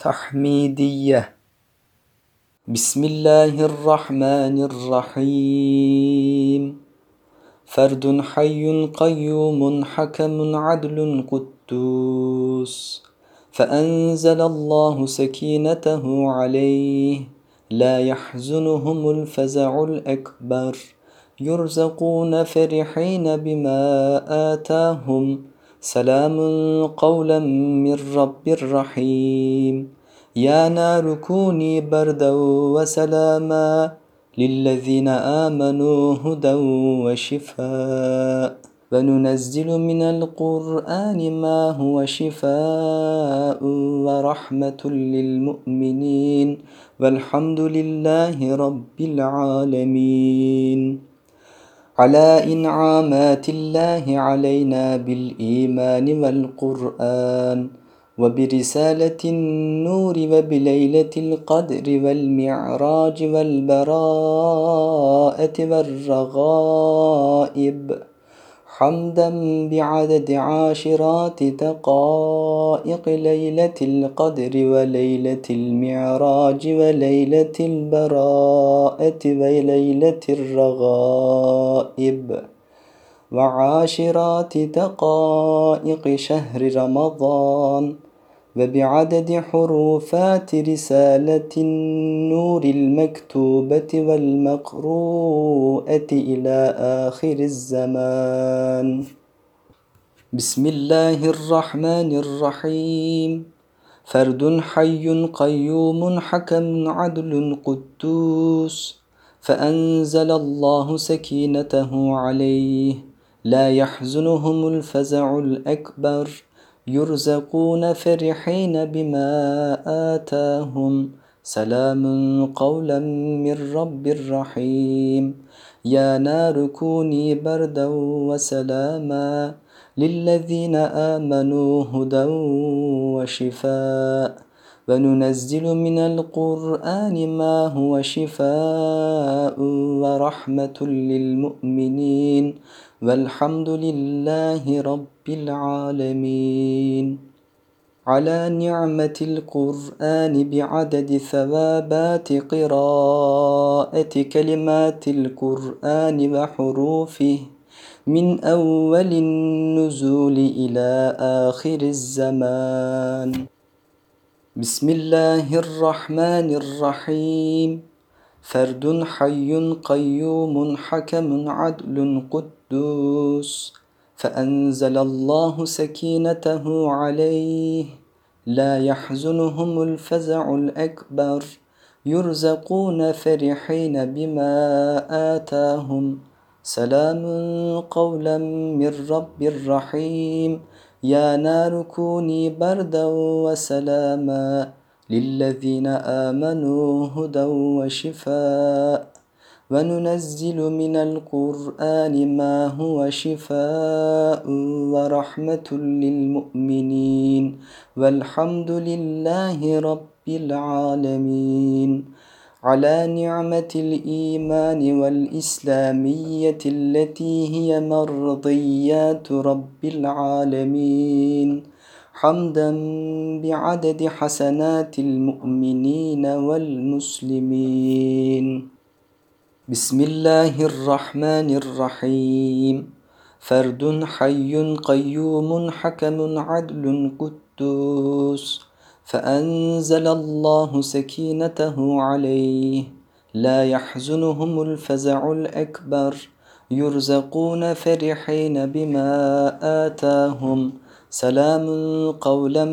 تحميدية. بسم الله الرحمن الرحيم. فرد حي قيوم حكم عدل قدوس. فأنزل الله سكينته عليه. لا يحزنهم الفزع الأكبر. يرزقون فرحين بما آتاهم. سلام قولا من رب رحيم. يا نار كوني بردا وسلاما للذين آمنوا هدى وشفاء. وننزل من القرآن ما هو شفاء ورحمة للمؤمنين. والحمد لله رب العالمين. على إنعامات الله علينا بالإيمان والقرآن وبرسالة النور وبليلة القدر والمعراج والبراءة والرغائب حمدا بعدد عاشرات دقائق ليلة القدر وليلة المعراج وليلة البراءة وليلة الرغائب. وعاشرات دقائق شهر رمضان وبعدد حروفات رسالة النور المكتوبة والمقروءة إلى آخر الزمان. بسم الله الرحمن الرحيم. فرد حي قيوم حكم عدل قدوس. فأنزل الله سكينته عليه. لا يحزنهم الفزع الأكبر. يرزقون فرحين بما آتاهم سلام قولا من رب رحيم يا نار كوني بردا وسلاما للذين آمنوا هدى وشفاء وننزل من القرآن ما هو شفاء ورحمة للمؤمنين والحمد لله رب العالمين. على نعمة القرآن بعدد ثوابات قراءة كلمات القرآن وحروفه من أول النزول إلى آخر الزمان. بسم الله الرحمن الرحيم فرد حي قيوم حكم عدل قدوس فأنزل الله سكينته عليه لا يحزنهم الفزع الأكبر يرزقون فرحين بما آتاهم سلام قولا من رب رحيم يا نار كوني بردا وسلاما للذين آمنوا هدى وشفاء وننزل من القرآن ما هو شفاء ورحمة للمؤمنين والحمد لله رب العالمين على نعمة الإيمان والإسلامية التي هي مرضيات رب العالمين. حمدا بعدد حسنات المؤمنين والمسلمين. بسم الله الرحمن الرحيم. فرد حي قيوم حكم عدل قدوس. فأنزل الله سكينته عليه. لا يحزنهم الفزع الأكبر. يرزقون فرحين بما آتاهم. سلام قولا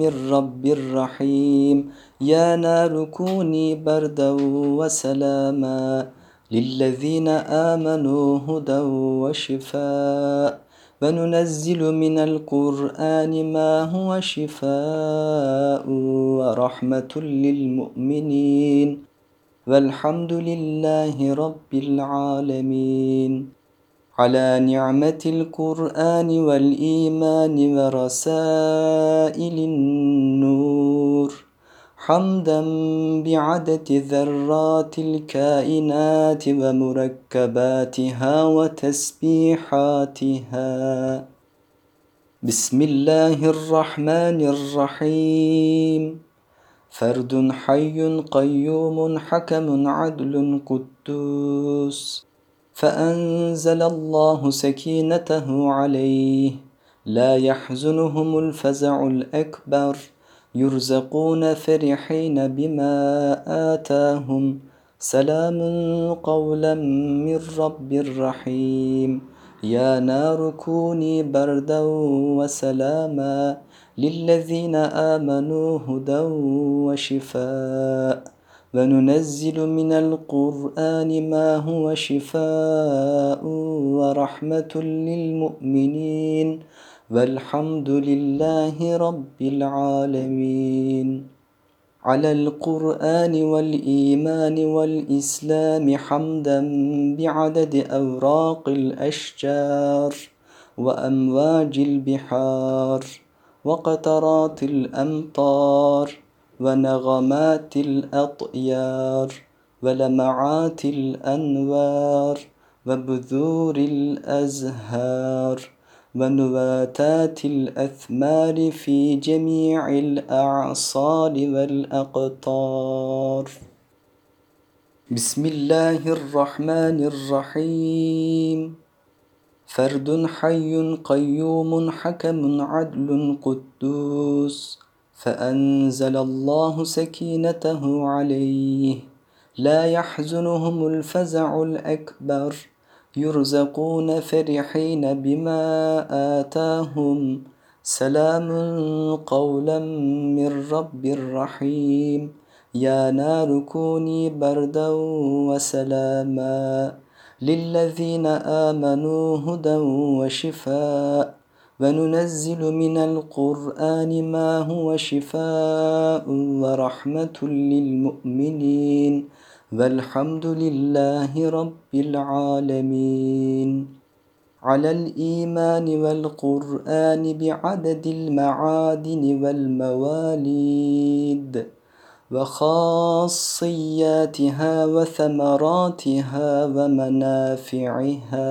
من رب رحيم. يا نار كوني بردا وسلاما للذين آمنوا هدى وشفاء. وننزل من القرآن ما هو شفاء ورحمة للمؤمنين والحمد لله رب العالمين. على نعمة القرآن والإيمان ورسائل النور. حمدا بعدد ذرات الكائنات ومركباتها وتسبيحاتها. بسم الله الرحمن الرحيم. فرد حي قيوم حكم عدل قدوس. فأنزل الله سكينته عليه. لا يحزنهم الفزع الأكبر. يرزقون فرحين بما آتاهم سلام قولا من رب رحيم يا نار كوني بردا وسلاما للذين آمنوا هدى وشفاء وننزل من القرآن ما هو شفاء ورحمة للمؤمنين والحمد لله رب العالمين. على القرآن والإيمان والإسلام حمدا بعدد أوراق الأشجار وأمواج البحار وقطرات الأمطار ونغمات الأطيار ولمعات الأنوار وبذور الأزهار. ونباتات الأثمار في جميع الأعصار والأقطار. بسم الله الرحمن الرحيم. فرد حي قيوم حكم عدل قدوس. فأنزل الله سكينته عليه. لا يحزنهم الفزع الأكبر. يرزقون فرحين بما آتاهم سلام قولا من رب رحيم يا نار كوني بردا وسلاما للذين آمنوا هدى وشفاء وننزل من القرآن ما هو شفاء ورحمة للمؤمنين والحمد لله رب العالمين. على الإيمان والقرآن بعدد المعادن والمواليد وخاصياتها وثمراتها ومنافعها.